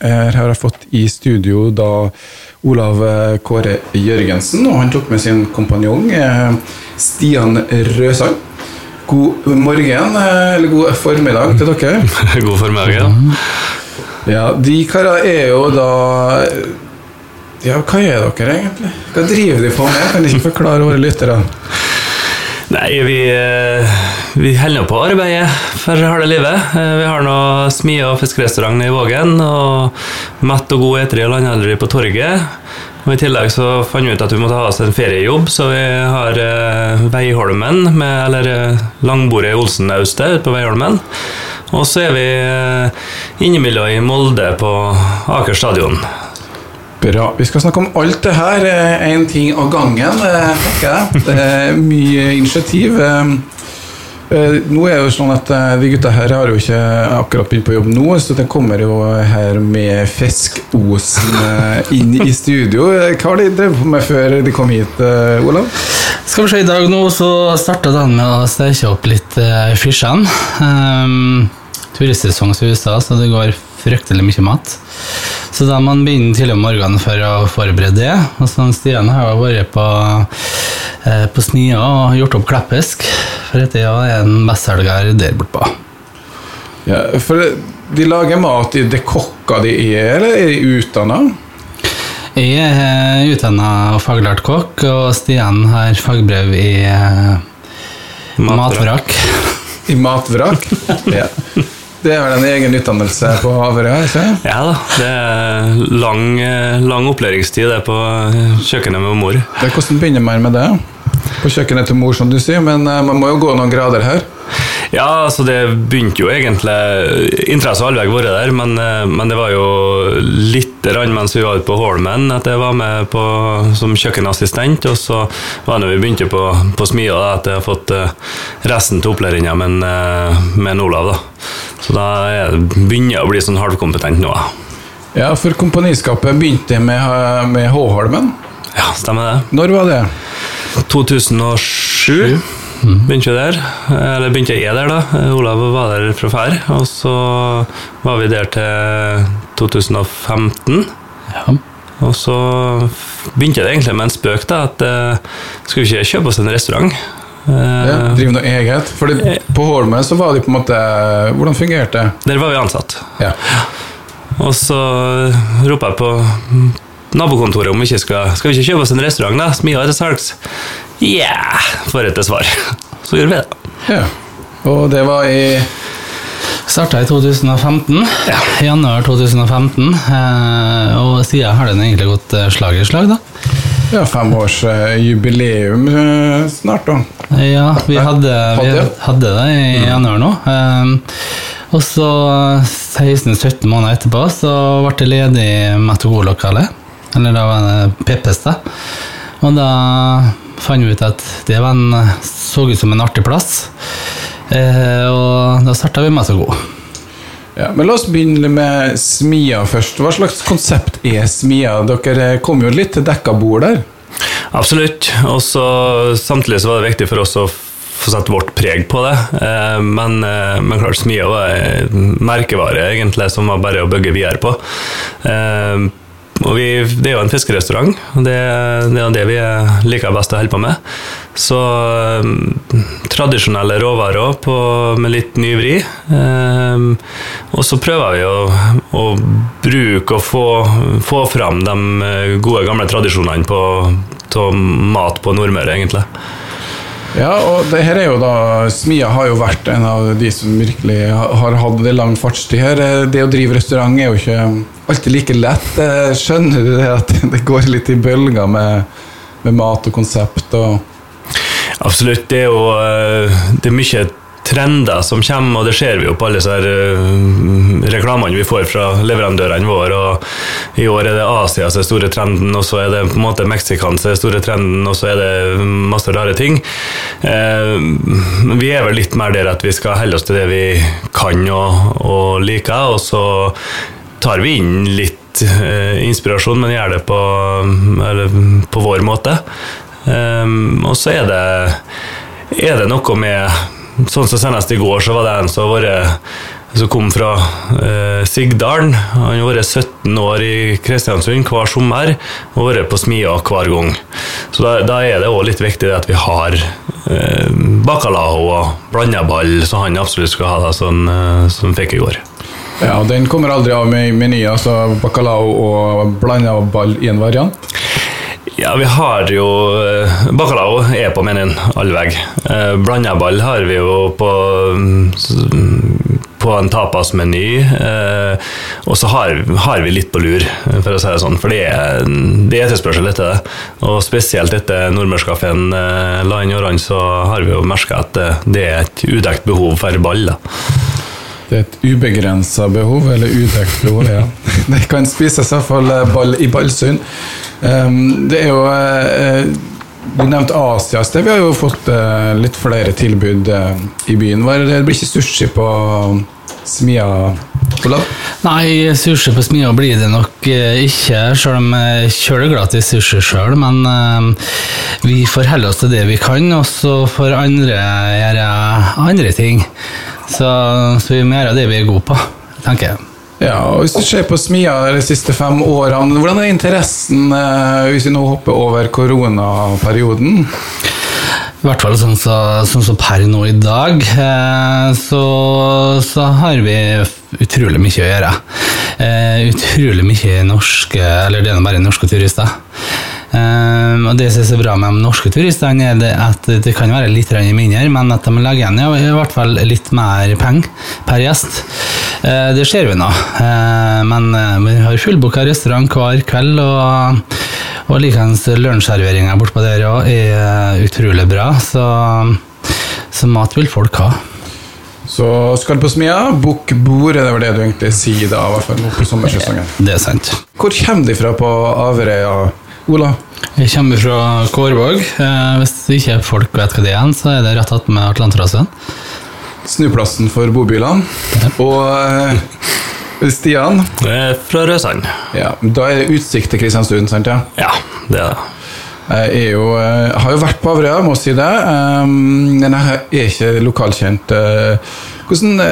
Her har jeg fått i studio da Olav eh, Kåre Jørgensen, og han tok med sin kompanjong eh, Stian Røsand. God morgen, eh, eller god formiddag til dere. God formiddag, ja. Ja, De karene er jo da Ja, hva er dere egentlig? Hva driver de på med? Kan de ikke forklare våre lyttere? Nei, vi, eh, vi holder på arbeidet for harde livet. Eh, Vi har nå smie- og fiskerestaurant i Vågen, og mett og god eter i landhandleri på torget. Og I tillegg så fant vi ut at vi måtte ha oss en feriejobb, så vi har eh, Veiholmen, med, eller langbordet i Olsennaustet ute på Veiholmen. Og så er vi innimellom i Molde på Aker stadion. Bra. Vi skal snakke om alt det her. Én ting av gangen, eh, tenker jeg. Det er mye initiativ. Eh, eh, Nå er det jo sånn at vi gutta her har jo ikke akkurat begynt på jobb nå, så de kommer jo her med Fiskosen eh, inn i studio. Eh, Hva har de drevet på med før de kom hit, eh, Olav? Skal vi se, I dag nå så starta den med å steke opp litt uh, fiskene. Um, turistsesong som USA, så det går fryktelig mye mat. Så da man begynner tidlig om morgenen for å forberede det. Og så Stian har jo vært på, eh, på Snia og gjort opp kleppesk, For dette er en bestselger der bortpå. Ja, for de lager mat i det kokka de er, eller er de utdanna? Jeg er utdanna og faglært kokk, og Stian har fagbrev i matvrak. matvrak. I matvrak? Ja. Det er vel en egen utdannelse på Averøya, ikke Ja da, det er lang, eh, lang opplæringstid det på eh, kjøkkenet med mor. Det Hvordan begynner man med det? På kjøkkenet til mor, som du sier, men eh, man må jo gå noen grader her. Ja, altså det begynte jo egentlig Interesse har aldri vært der, men, eh, men det var jo litt rann mens vi var ute på Holmen at jeg var med på, som kjøkkenassistent, og så var det når vi begynte på, på smia da, at jeg har fått eh, resten til opplæringa med, eh, med Olav. da. Så da er, begynner jeg å bli sånn halvkompetent nå. da. Ja, for kompaniskapet begynte med, med H-Holmen. Ja, stemmer det. Når var det? 2007 begynte vi der. Eller begynte jeg der, da. Olav var der fra før. Og så var vi der til 2015. Ja. Og så begynte det egentlig med en spøk, da. At uh, skulle vi ikke kjøpe oss en restaurant? Eh, Ja, drive noe eget? For på Holmen så var de på en måte Hvordan fungerte det? Der var vi ansatt. Ja. Og så roper jeg på nabokontoret om vi ikke skal Skal vi ikke kjøpe oss en restaurant, da? Smia er til salgs. Yeah! Får jeg svar. Så gjorde vi det. ja. Og det var i Starta i 2015. Januar 2015. Eh, og siden har den egentlig gått eh, slag i slag, da. ja, femårsjubileum eh, snart, da. Ja, vi hadde, vi Hadde? det i januar nå. Og så 16-17 måneder etterpå så ble det ledig Metogol-lokale. Eller da var det Peppes, da. Og da fant vi ut at det var en, så ut som en artig plass. Eh, og da starta vi Metogol. Ja, men la oss begynne med Smia først. Hva slags konsept er Smia? Dere kom jo litt til dekka bord der. Absolutt. Og samtidig så var det viktig for oss å få satt vårt preg på det. Eh, Men, eh, men klart Smia var en merkevare egentlig som var bare å bygge videre på. Og vi, det er jo en fiskerestaurant, det, det er det vi liker best å holde på med. Så eh, tradisjonelle råvarer på, med litt ny vri. Um, og så prøver vi å, å bruke og få, få fram de eh, gode, gamle tradisjonene på, på mat på Nordmøre, egentlig. Ja, og det her er jo da Smia har jo vært en av de som virkelig har hatt det lang fartstid her. Det å drive restaurant er jo ikke alltid like lett. Eh, Skjønner du det at det går litt i bølger med, med mat og konsept og Absolutt. Det er jo eh, det er mye trender som kommer, og det ser vi jo på alle disse eh, reklamene vi får fra leverandørene våre. og I år er det Asia som er store trenden, og så er det på en måte Mexican som er store trenden, og så er det masse rare ting. Uh, vi er vel litt mer der at vi skal holde oss til det vi kan og, og liker, og så tar vi inn litt eh, inspirasjon, men gjør det på, på vår måte. Um, og så er det, er det noe med Sånn som senest i går, så var det en som har vært som kom fra eh, Sigdalen. Han har vært 17 år i Kristiansund hver sommer og vært på smia hver gang. Så da, da er det òg litt viktig at vi har eh, bacalao og blanda ball, så han absolutt skal ha det sånn eh, som fikk i går. Ja, Den kommer aldri av med menyen, altså bacalao og blanda ball i en variant? Ja, vi har jo eh, Bacalao er på menyen all vei. Eh, ball har vi jo på mm, på en tapasmeny. Eh, og så har, har, vi litt på lur, for å si det sånn. For det er, det er etterspørsel etter det. Og spesielt etter nordmørskafeen eh, la inn så har vi jo merka at det, er et udekt behov for ball. da. Det er et ubegrensa behov, eller udekt behov, ja. Det kan spises i hvert fall ball i Ballsund. Um, det er jo uh, du nevnte Asia. Vi har jo fått uh, litt flere tilbud i byen. Det blir ikke sushi på Smia? Olav? Nei, sushi på Smia blir det nok ikke, selv om jeg kjører gratis sushi sjøl. Men vi forholder oss til det vi kan, og så får andre gjøre andre ting. Så, så jo mer av det vi er gode på, tenker jeg. Ja, og Hvis du ser på Smia de siste fem årene, hvordan er interessen eh, hvis vi nå hopper over koronaperioden? I hvert fall sånn som så, sånn per nå i dag, eh, så, så, har vi utrolig mye å gjøre. Eh, utrolig mye norske, eller det er bare norske turister. Um, og Det som er så bra med de norske turistene, er det at det kan være litt mindre, men at de legger igjen i hvert fall litt mer penger per gjest. Uh, det ser vi nå. Uh, men uh, vi har fullbooka restaurant hver kveld, og, og likeens lunsjserveringa bortpå der òg er utrolig bra. Så, så mat vil folk ha. Så skal du på Smia, bukk bord, er det var det du egentlig sier da, i hvert fall på sommersesongen? Det er sant. Hvor kommer de fra på Averøya? Ola? Jeg kommer fra Kårvåg. Eh, hvis ikke folk vet hva det er, så er det rett attmed Atlanterhavsveien. Snuplassen for bobilene. Ja. Og eh, Stian? Fra Røsand. Ja, da er det utsikt til Kristiansund, sant? Ja, ja det er det. Jeg, er jo, jeg eh, har jo vært på Averøya, må si det. Men jeg er ikke lokalkjent. Hvordan,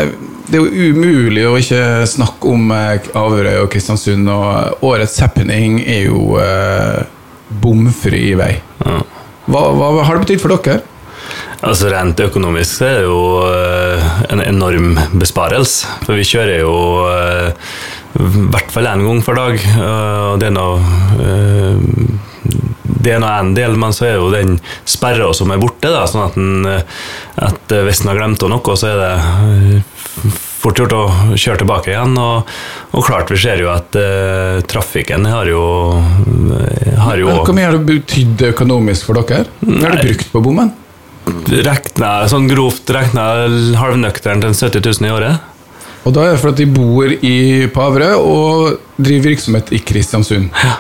det er jo umulig å ikke snakke om Averøy og Kristiansund, og årets happening er jo bomfri vei. Ja. Hva, hva, har det betydd for dere? Altså Rent økonomisk er det jo eh, en enorm besparelse. For vi kjører jo eh, i hvert fall én gang for dag. Og det er noe eh, det er nå en del, men så er jo den sperra som er borte. Da, sånn at, den, at hvis en har glemt noe, så er det fort gjort å kjøre tilbake igjen. Og, og klart, vi ser jo at uh, trafikken har jo, har jo Hvor mye har det betydd økonomisk for dere? Hva har du brukt på bommen? Rekna, sånn grovt regna til 70 000 i året. Og da er det for at de bor i Pavre og driver virksomhet i Kristiansund. Ja.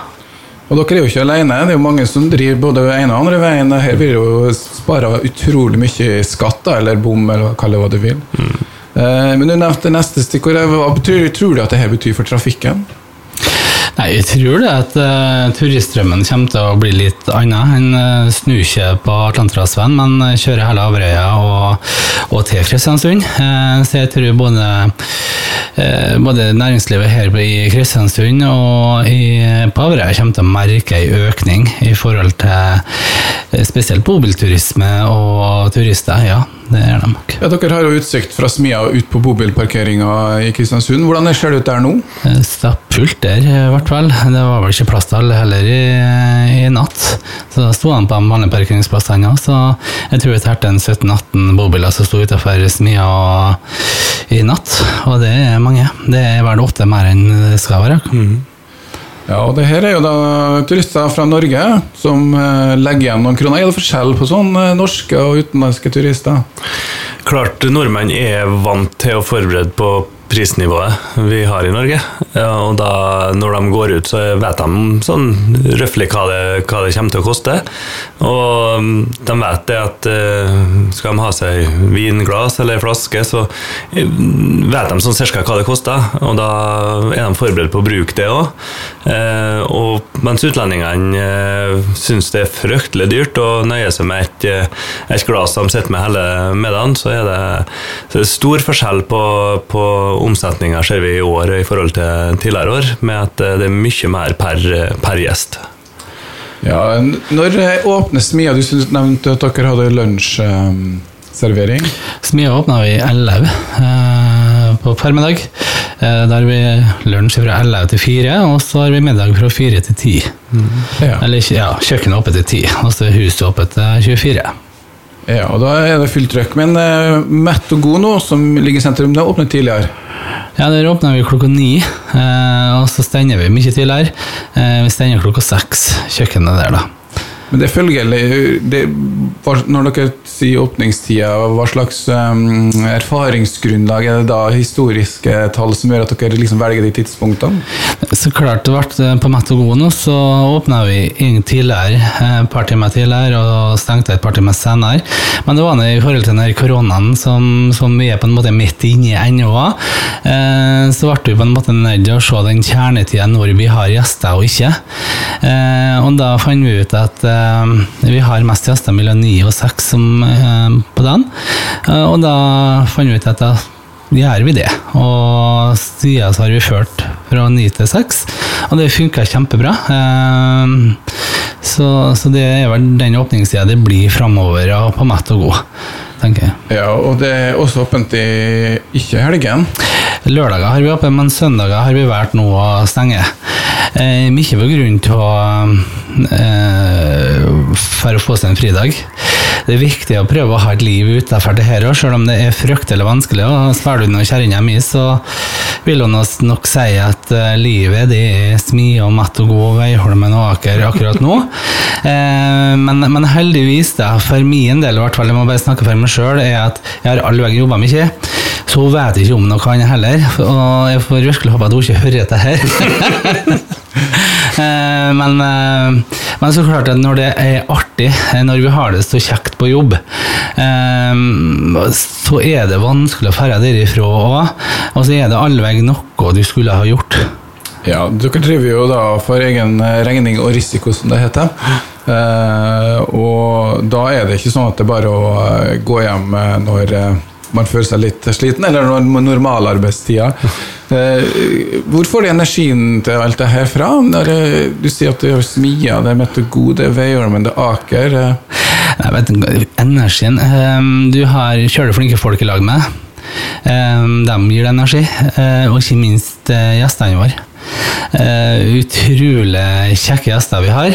Og dere er jo ikke alene, det er jo mange som driver både ene og andre veien. Her blir det jo spare utrolig mye skatt, eller bom, eller det hva du vil. Mm. Eh, men du nevnte neste stikkord. Hva betyr, tror du at dette betyr for trafikken? Nei, Jeg tror det at uh, turiststrømmen kommer til å bli litt annet. En uh, snur ikke på Atlanterhavsveien, men kjører hele Averøya og, og, til Kristiansund. Uh, så jeg tror både, både næringslivet her i Kristiansund og i, Pavre kommer til å merke en økning i forhold til spesielt bobilturisme og turister. ja det er de nok. Ja, dere har jo utsikt fra Smia ut på bobilparkeringa i Kristiansund. Hvordan ser det ut der nå? Stappfullt der, i hvert fall. Det var vel ikke plass til alle heller i, i, natt. Så da sto han på de vanlige parkeringsplassene så jeg tror vi talte 17-18 bobiler som sto utenfor Smia i natt. Og det er mange. Det er vel åtte mer enn det skal være. Mm. Ja, og det her er jo da turister fra Norge som eh, legger igjen noen kroner. Er det forskjell på sånn eh, norske og utenlandske turister? Klart nordmenn er vant til å forberede på prisnivået vi har i Norge. og da, når de går ut, så vet de sånn røftlig hva, hva, det kommer til å koste. Og mm, de vet det at eh, skal de ha seg vinglass eller flaske, så eh, vet de sånn cirka hva det koster. Og da er de forberedt på å bruke det òg. Eh, og mens utlendingene syns det er fryktelig dyrt å nøye seg med et, et glass de sitter med hele middagen, så er det, så er det stor forskjell på, på omsetninga ser vi i år i forhold til tidligere år, med at eh, det er mye mer per, per gjest. Ja, Når åpnes Smia? Du nevnte at dere hadde lunsjservering. Smia åpna vi 11 eh, på formiddag. Eh, da har vi lunsj fra 11 til 4, og så har vi middag fra 4 til 10. Ja. Eller ja, kjøkkenet åpent til 10, og så er huset åpent til 24. ja, og Da er det fullt trøkk. Men uh, Mett og God nå, som ligger i sentrum, det åpnet tidligere. Ja, Der åpner vi klokka ni, uh, og så stender vi mye tidligere. Uh, vi stender klokka seks, kjøkkenet der, da. Men det følger det, Når dere sier åpningstida, hva slags um, erfaringsgrunnlag er det da historiske tall som gjør at dere liksom velger de tidspunktene? Så klart det ble på Mett og nå, så åpna vi inn tidligere, eh, et par timer tidligere, og stengte et par timer senere. Men det var i forhold til den koronaen som, som vi er på en måte midt inne i ennå, eh, så ble vi på en måte nødt til å se den kjernetida når vi har gjester og ikke. Eh, og da fant vi ut at eh, vi har mest gjester mellom ni og seks som, eh, på dagen. Eh, og da fant vi ut at da gjør vi det. Og siden så har vi ført fra ni til seks, og det funka kjempebra. Eh, Så, så det er vel den åpningstida det blir framover og på Mett og God, tenker jeg. Ja, og det er også åpent i ikke helgen. Lørdager har vi åpent, men søndager har vi valgt nå å stenge. Eh, mye på grunn til eh, for å få seg en fridag. Det er viktig å prøve å ha et liv utenfor det her òg, selv om det er fryktelig vanskelig. Og spør du noen kjerringa mi, så vil hun nok- si at uh, livet det er smie og matt og god Veiholmen og Aker akkurat nå. Eh, men, men heldigvis, da, for min del i hvert fall, jeg må bare snakke for meg sjøl, er at jeg har alle veien jobba mye. Så hun vet ikke om noe annet heller, og jeg får virkelig håpe at hun ikke hører dette her. Eh, men, eh, men så klart at når det er artig, eh, når vi har det så kjekt på jobb, så er det vanskelig å dra derifra òg. Og så er det allveg noe du skulle ha gjort. Ja, dere driver jo da for egen regning og risiko, som det heter. Eh, og da er det ikke sånn at det er bare å gå hjem når man føler seg litt sliten, eller når normalarbeidstida. Eh, hvor får du energien til alt det her fra? Når eh, du sier at det er Smia, det er Mette God, det er Veiholmen, det er Aker. Jeg vet ikke, energien Du har kjører flinke folk i lag med. Eh, De gir deg energi, og ikke minst gjestene våre. Eh, utrolig kjekke gjester vi har,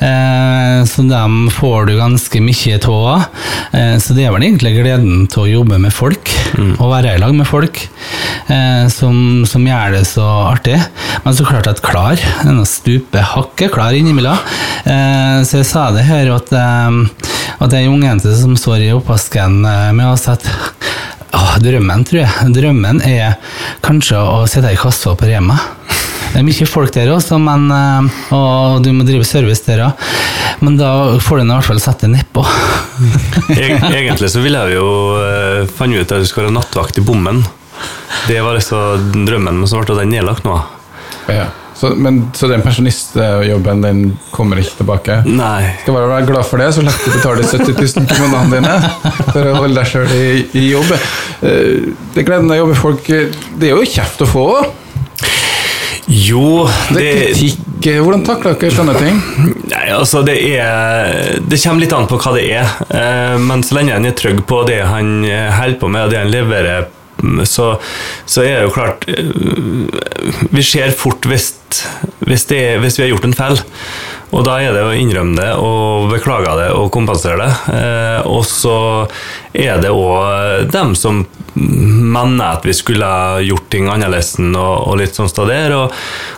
eh, så dem får du ganske mye av. Eh, så det er vel egentlig gleden til å jobbe med folk, og være i lag med folk, som, som gjør det så artig. Men så klart at klar, denne stupe hakket klar innimellom. Så jeg sa det her at, at det er en ungjente som står i oppvasken med oss at Åh, drømmen, tror jeg. Drømmen er kanskje å sitte i kassa på Rema. Det er mye folk der også, men, eh, og du må drive service der òg. Men da får du i hvert fall sette deg nedpå. Eg- Egentlig så ville jeg jo eh, fant ut at du skulle være nattvakt i bommen. Det var liksom drømmen, men så ble den nedlagt nå. Ja. Så, men, så den pensjonistjobben den kommer ikke tilbake? Nei. skal bare være glad for det, så slipper du å betale 70 000 til kronene dine for å holde deg sjøl i, i jobb. Eh, Det er gleden av å jobbe folk Det er jo kjeft å få òg. Jo, Det er kritikk. Hvordan takler dere sånne ting? Nei, altså det er Det kommer litt an på hva det er. Eh, Men så lenge han er trygg på det han eh, holder på med, og det han leverer, mm, så, så er det jo klart eh, Vi ser fort hvis, hvis, det, hvis vi har gjort en feil. Og da er det å innrømme det og beklage det og kompensere det. Eh, og så er det òg dem som mener at vi skulle gjort ting annerledes og, og litt sånn stader. Og,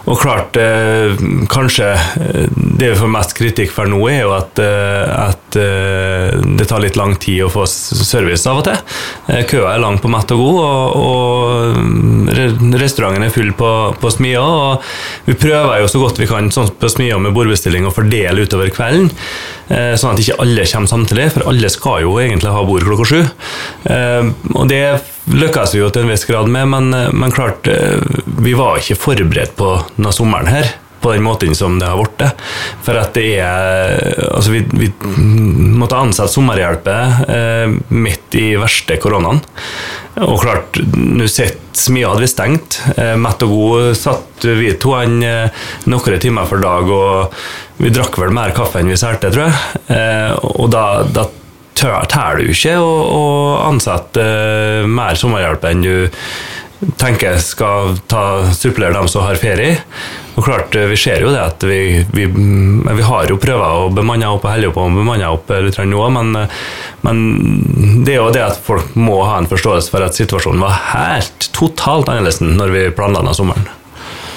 og klart, eh, kanskje eh, det vi får mest kritikk for nå, er jo at, eh, at eh, det tar litt lang tid å få service av og til. Køa er lang på Mett og God, og, og restauranten er full på, på Smia. Og vi prøver jo så godt vi kan sånn på Smia med bordbestilling og fordele utover kvelden, sånn at ikke alle kommer samtidig, for alle skal jo egentlig ha bord klokka sju. Eh, Og det lykkes vi jo til en viss grad med, men, men klart, eh, vi var ikke forberedt på denne sommeren her. På den måten som det har blitt. For at det er Altså, vi, vi måtte ansette sommerhjelpe eh, midt i verste koronaen. Og klart, nå sitter mye hadde vi stengt. Eh, Mett og god satt vi to han eh, noen timer for dag, og vi drakk vel mer kaffe enn vi særte, tror jeg. Eh, og da, da tør du ikke å, ansette eh, mer sommerhjelpe enn du tenker jeg skal ta, supplere dem som har ferie. Og klart, eh, Vi ser jo det at vi, vi, vi har jo prøver å bemanne opp og holde på å bemanne opp litt nå, men, men det er jo det at folk må ha en forståelse for at situasjonen var helt totalt annerledes når vi planla denne sommeren.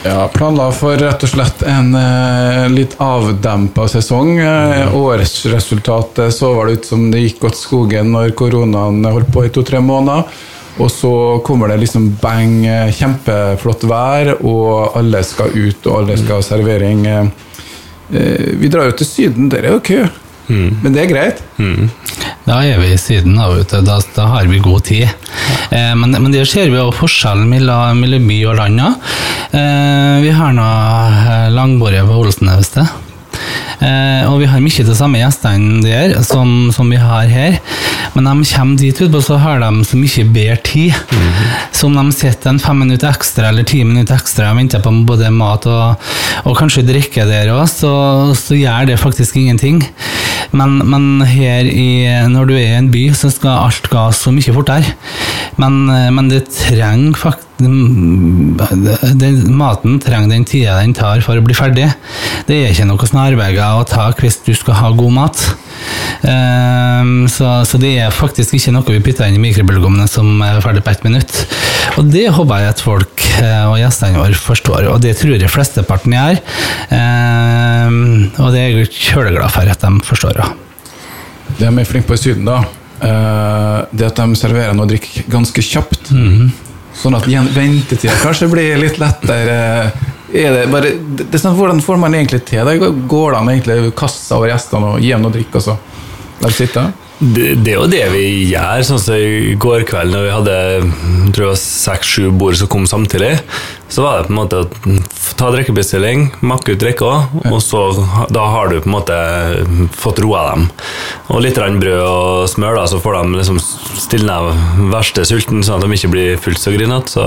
Ja, planla for rett og slett en eh, litt avdempa sesong. Eh, årsresultatet så var det ut som det gikk godt skogen når koronaen holdt på i to-tre måneder. Og så kommer det liksom bang, kjempeflott vær, og alle skal ut, og alle skal ha servering. Eh, vi drar jo til Syden, der er jo kø. Men det er greit. Da er vi i Syden, da, da, da har vi god tid. Eh, men, men der ser vi jo forskjellen mellom, mellom by og land. Eh, vi har nå eh, langbordet på Olsenøvste. Eh, og vi har mye av de samme gjestene der som, som vi har her. Men de kommer dit ut, og så har de så mye bedre tid. Så om de sitter en fem minutter ekstra eller ti minutter ekstra og venter på både mat og, og kanskje drikke der òg, så, så gjør det faktisk ingenting. Men, men her i, når du er i en by, så skal alt gå så mye fortere. Men, men det trenger faktisk Maten trenger den tida den tar for å bli ferdig. Det er ikke noe snarveier å ta hvis du skal ha god mat. Um, så, så det er faktisk ikke noe vi putter inn i mikrobølgeovnen som er ferdig på ett minutt. Og det håper jeg at folk eh, og gjestene våre forstår, og det tror jeg flesteparten gjør. Um, og det er jeg kjøleglad for at de forstår. Det er flinke på i Syden, da. eh, det at de serverer noe drikk ganske kjapt. Sånn at ventetida kanskje blir litt lettere. Det, bare, det er sånn, hvordan får man egentlig til det? Går det an egentlig å kaste over gjestene og gi dem noe drikk, og så la dem sitte? Det, det er jo det vi gjør. Sånn som I går kveld når vi hadde seks-sju bord som kom samtidig, så var det på en måte å ta drikkebestilling, makke ut drikka, og så da har du på en måte fått roa dem. Og litt brød og smør, da, så får de liksom stilne verste sulten, sånn at de ikke blir fullt så grinete. Så,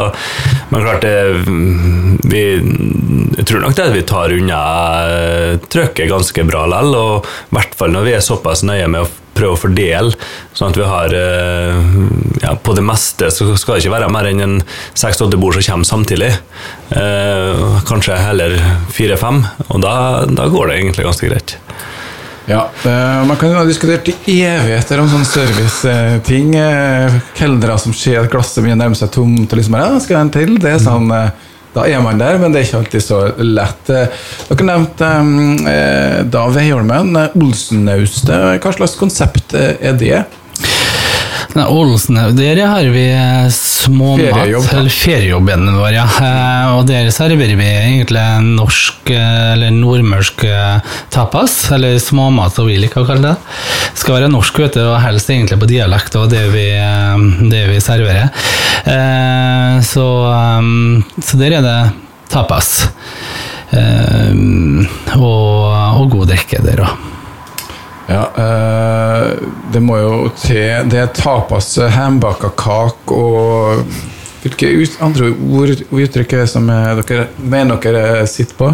men klart, det, vi, jeg tror nok det at vi tar unna eh, trøkket ganske bra likevel, og i hvert fall når vi er såpass nøye med å prøve å fordele, sånn at vi har eh, ja, På det meste så skal det ikke være mer enn en seks-åtte bord som kommer samtidig. Eh, kanskje heller fire-fem, og da, da går det egentlig ganske greit. Ja, eh, Man kan jo ha diskutert i evigheter om sånne serviceting. Eh, kelnere som ser at glasset begynner å nærme seg tomt, og liksom ja, skal jeg en til? Det er sånn, eh, Da er man der, men det er ikke alltid så lett. Eh, Dere nevnte eh, da Veiholmen. eh, Olsennaustet. Hva slags konsept er det? Nei, Olsen, der har vi små småmat, Feriejobb, eller feriejobben vår, ja. Eh, Og der serverer vi egentlig norsk, eh, eller nordmørsk eh, tapas, eller småmat, som vi liker å kalle det. Skal være norsk, vet du, og helst egentlig på dialekt, og det vi, eh, det vi serverer. Eh, Så, eh, så der er det tapas. Eh, Og, og god drikke der òg. Ja, eh, det må jo til Det er tapas, hambaka kake og Hvilke andre ord og uttrykk er det som eh, dere mener dere sitter på?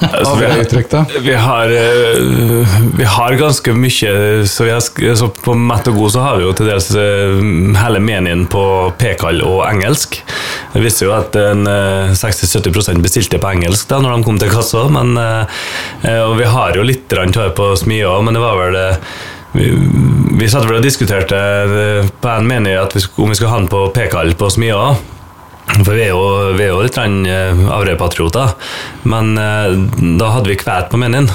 Altså, vi, har, uttrykk, da? vi, har, eh, vi har ganske mye så, vi har, så På Mett og God så har vi jo til dels eh, hele menyen på pekall og engelsk. Det visste jo at eh, 60-70% bestilte på engelsk da når de kom til kassa. Men, eh, eh, og vi har jo litt tøy på smia òg, men det var vel det vi, vi satt vel og diskuterte eh, på en meny at vi, om vi skulle ha den på pekall på smia. For vi er jo, vi er jo litt Averøy-patrioter. Men eh, da hadde vi kvæt på menyen.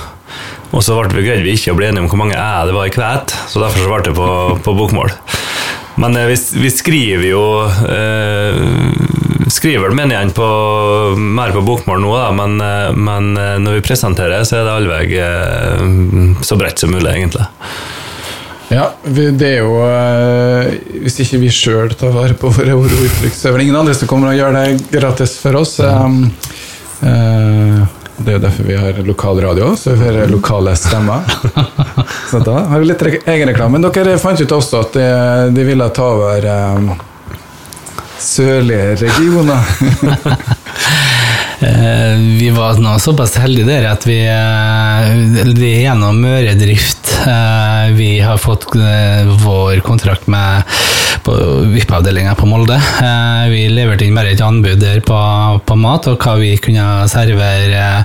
Og så ble vi, greide vi ikke å bli enige om hvor mange æ det var i kvæt, så derfor så ble det på, på bokmål. Men eh, vi, vi skriver jo eh, Skriver vel meningene på, mer på bokmål nå, da, men, eh, men eh, når vi presenterer, så er det allveg eh, så bredt som mulig, egentlig. Ja, det er jo Hvis ikke vi sjøl tar vare på våre ord og uttrykk, så er det vel ingen andre som kommer og gjør det gratis for oss. Eh, Det er jo derfor vi har lokalradio, så vi får lokale stemmer. Så da har vi litt egenreklame. Men dere fant ut også at de, de ville ta over sørlige regioner. Eh, Vi var nå såpass heldige der at vi, eh, vi gjennom Møredrift eh, Vi har fått vår kontrakt med VIP-avdelinga på Molde. Vi leverte inn bare et anbud der på, på mat og hva vi kunne servere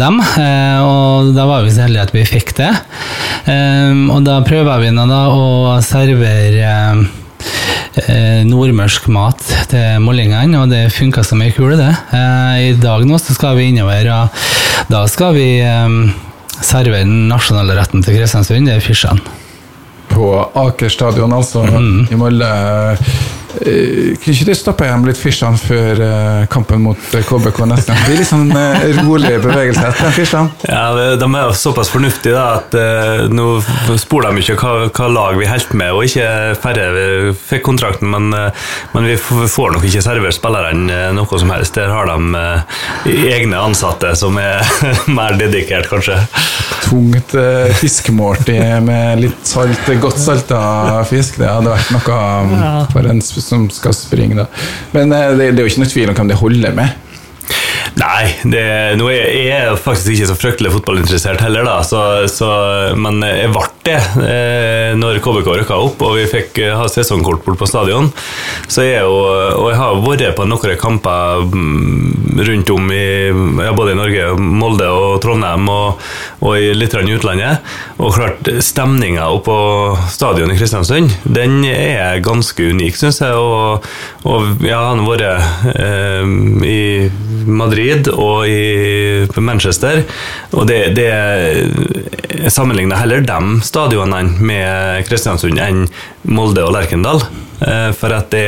dem. Og da var vi så heldige at vi fikk det. Og da prøver vi nå da å servere eh, nordmørsk mat til mollingene, og det funka som ei kule, det. Eh, I dag nå så skal vi innover, og da skal vi eh, servere den nasjonale retten til Kristiansund, det er fysjan. På Aker stadion, altså, i Molde. Eh, Kunne ikke du stoppe hjem litt Fisjan før eh, kampen mot eh, KBK neste gang? Det blir litt sånn eh, rolig bevegelse etter Fisjan. Ja, De er jo såpass fornuftige da, at eh, nå spør de ikke hva, hva lag vi holdt med, og ikke færre fikk kontrakten, men, eh, men vi får nok ikke servert spillerne eh, noe som helst. Der har de eh, egne ansatte som er mer dedikert, kanskje. Tungt eh, fiskemåltid med litt salt, godt salta fisk. Det hadde vært noe for en sp- som skal springe, da. Men eh, det, det er jo ikke noe tvil om hvem det holder med. Nei, det, nå er jeg er faktisk ikke så fryktelig fotballinteressert heller, da, så, så, men jeg ble det eh, når KBK rykka opp og vi fikk eh, ha sesongkort bort på stadion. Så jeg jo, og jeg har vært på noen kamper mm, rundt om i ja, både i Norge, Molde og Trondheim, og, og i litt i utlandet. Og klart, stemninga oppå stadion i Kristiansund, den er ganske unik, syns jeg. Og, og ja, han har vært eh, i Madrid og i Manchester. Og det, det sammenligner heller de stadionene med Kristiansund enn Molde og Lerkendal. Eh, For at det,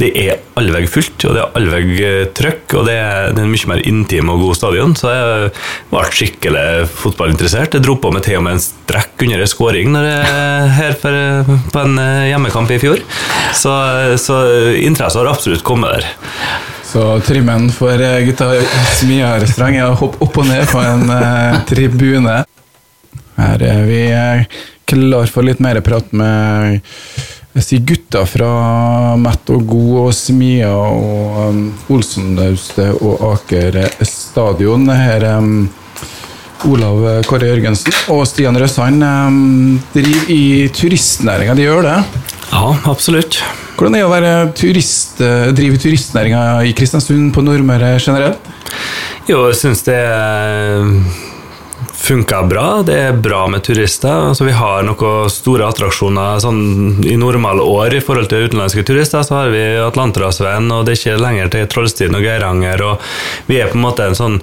det er allveg fullt, og det er allveg eh, trøkk, og det er, det er en mye mer intim og god stadion. Så jeg ble skikkelig fotballinteressert. Jeg dro på meg til og med en strekk under en skåring her for, på en eh, hjemmekamp i fjor. Så, så interesse har absolutt kommet der. Så trimmen for eh, gutta i Smia-restaurant er å hoppe opp og ned på en eh, tribune. Her er vi eh, klar for litt mer prat med jeg sier gutta fra Mett og God og Smia og um, Olsenlaustet og Aker stadion. Her um, Olav Kåre Jørgensen og Stian Røsand um, driver i turistnæringa. De gjør det. Ja, absolutt. Hvordan er det å være turist, eh, drive turistnæringa i Kristiansund på Nordmøre generelt? Jo, jeg syns det funka bra. Det er bra med turister. Altså, vi har noen store attraksjoner sånn, i normale år i forhold til utenlandske turister. Så har vi Atlanterhavsveien, og det er ikke lenger til Trollstien og Geiranger. Og vi er på en måte en sånn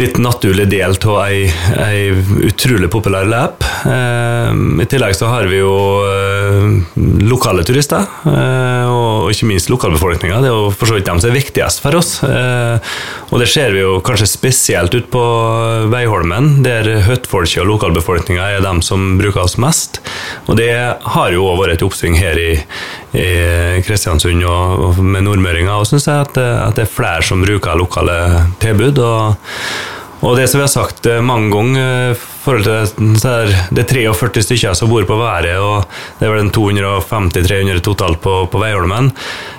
litt naturlig del av ei, ei utrolig populær løp. Eh, I tillegg så har vi jo eh, lokale turister, eh, og ikke minst lokalbefolkninga. Det er jo for så vidt dem som er viktigst for oss. Eh, og det ser vi jo kanskje spesielt ut på Veiholmen, der høttfolket og lokalbefolkninga er dem som bruker oss mest. Og det har jo også vært et oppsving her i, i Kristiansund og, og med nordmøringer. Og syns jeg at, at det er flere som bruker lokale tilbud. og og det som vi har sagt eh, mange ganger, eh, forhold til er det er 43 stykker som bor på Været, og det er vel en 250-300 totalt på, på Veiholmen.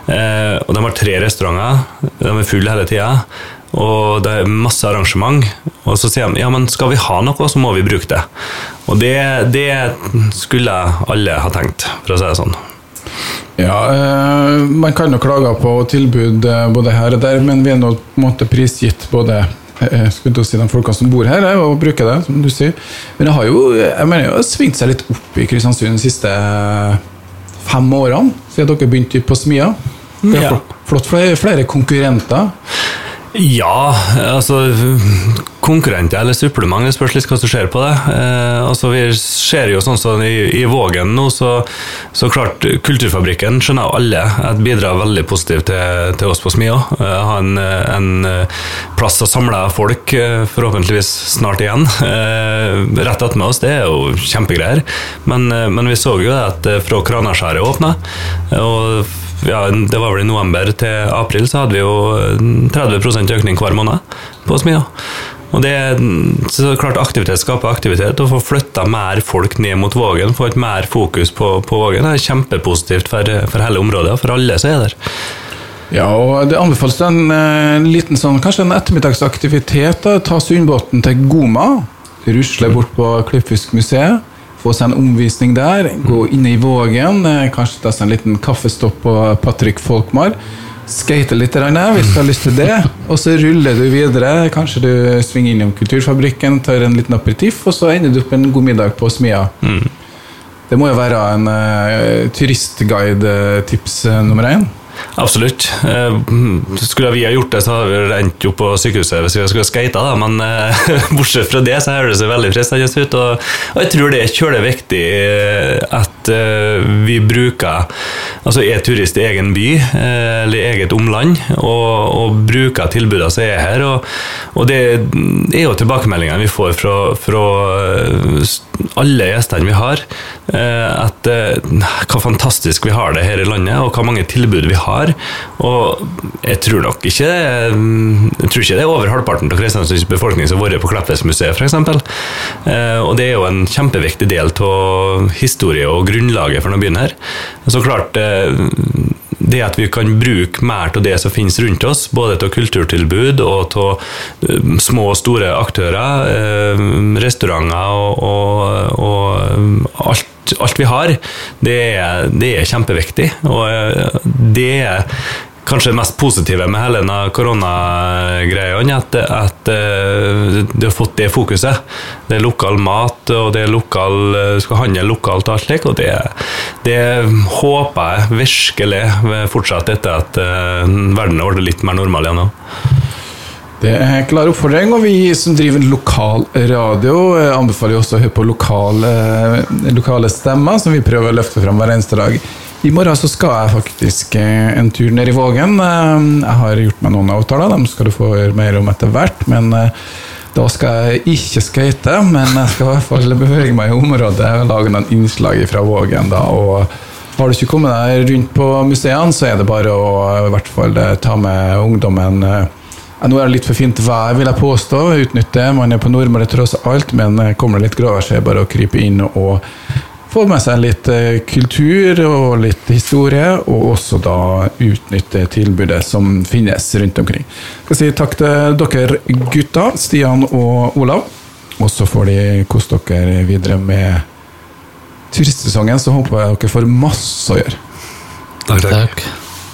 Eh, og de har tre restauranter, de er fulle hele tida. Og det er masse arrangement. Og så sier de ja, men skal vi ha noe, så må vi bruke det. Og det, det skulle alle ha tenkt, for å si det sånn. Ja, eh, man kan jo klage på tilbud eh, både her og der, men vi er nå på en måte prisgitt både eh, skulle si de folka som bor her, eh, og bruker det, som du sier. Men det har jo jeg mener, det har svingt seg litt opp i Kristiansund de siste eh, fem årene, siden dere begynte på Smia. Det er flott, flott flere konkurrenter. Ja, altså konkurrenter eller supplement, det spørs litt hva som skjer på det. Eh, altså Vi ser jo sånn som i, i Vågen nå, så, så klart Kulturfabrikken skjønner jo alle at bidrar veldig positivt til, til oss på Smia. Eh, ha en, en eh, plass å samle folk, eh, forhåpentligvis snart igjen. Eh, rett attmed oss, det er jo kjempegreier. Men, eh, men vi så jo at fra Kranaskjæret åpna, og ja, det var vel i november til april, så hadde vi jo 30% økning hver måned på Smia. Og det er så klart Aktivitet skaper aktivitet. Å få flytta mer folk ned mot Vågen, få et mer fokus på, på Vågen, er kjempepositivt for, for hele området og for alle som er der. Ja, og det anbefales en, en liten sånn, kanskje en ettermiddagsaktivitet. da, Ta Sundbåten til Goma. Rusle bort på Klippfiskmuseet. Få seg en omvisning der. Gå inn i Vågen. eh, Kanskje ta seg en liten kaffestopp på Patrick Folkmar. Skate litt hvis du har lyst til det. Og så ruller du videre. Kanskje du svinger innom Kulturfabrikken, tar en liten aperitiff, og så ender du opp en god middag på Smia. Det må jo være en uh, turistguide-tips eh, nummer én. Absolutt. Eh, Skulle vi ha gjort det, så hadde vi endt opp på sykehuset hvis vi skulle skata, da. Men eh, bortsett fra det, så høres det seg veldig fristende ut. Og, og jeg tror det er kjølig viktig eh, at vi bruker Altså er turist i egen by eller eget omland, og, og bruker tilbudene som er her. Og, og det er jo tilbakemeldingene vi får fra, fra alle gjestene vi har, eh, at eh, hva fantastisk vi har det her i landet, og hva mange tilbud vi har. Og jeg tror nok ikke Jeg tror ikke det er over halvparten av Kristiansunds befolkning som har vært på Kleppesmuseet, f.eks. Og det er jo en kjempeviktig del av historie og grunnlaget for denne byen her. Så klart eh, det at vi kan bruke mer av det som finnes rundt oss, både til kulturtilbud og til små og store aktører, eh, restauranter og, og, og alt, alt, vi har, det det er kjempeviktig. Og eh, det er kanskje det mest positive med hele denne koronagreia, at, at du har fått det fokuset. Det er lokal mat, og det er lokal, du skal handle lokalt og alt slikt. Og det, det, håper jeg virkelig fortsatt etter at verden har blitt litt mer normal igjen nå. Det er klar oppfordring, og vi som driver lokal radio, anbefaler også å høre på lokale, lokale stemmer, som vi prøver å løfte fram hver eneste dag. I morgen så skal jeg faktisk en tur ned i Vågen. Jeg har gjort meg noen avtaler, dem skal du få høre mer om etter hvert. Men da skal jeg ikke skøyte, men jeg skal i hvert fall bevege meg i området og lage noen innslag fra Vågen. da, og har du ikke kommet deg rundt på museene, så er det bare å i hvert fall ta med ungdommen. Nå er det litt for fint vær, vil jeg påstå. Utnytte. Man er på Nordmøre tross alt, men kommer det litt gråvær, så er det bare å krype inn og få med seg litt kultur og litt historie, og også da utnytte tilbudet som finnes rundt omkring. Jeg skal si takk til dere gutta, Stian og Olav. Og så får de kose dere videre med turistsesongen, så håper jeg dere får masse å gjøre. Takk, takk. takk.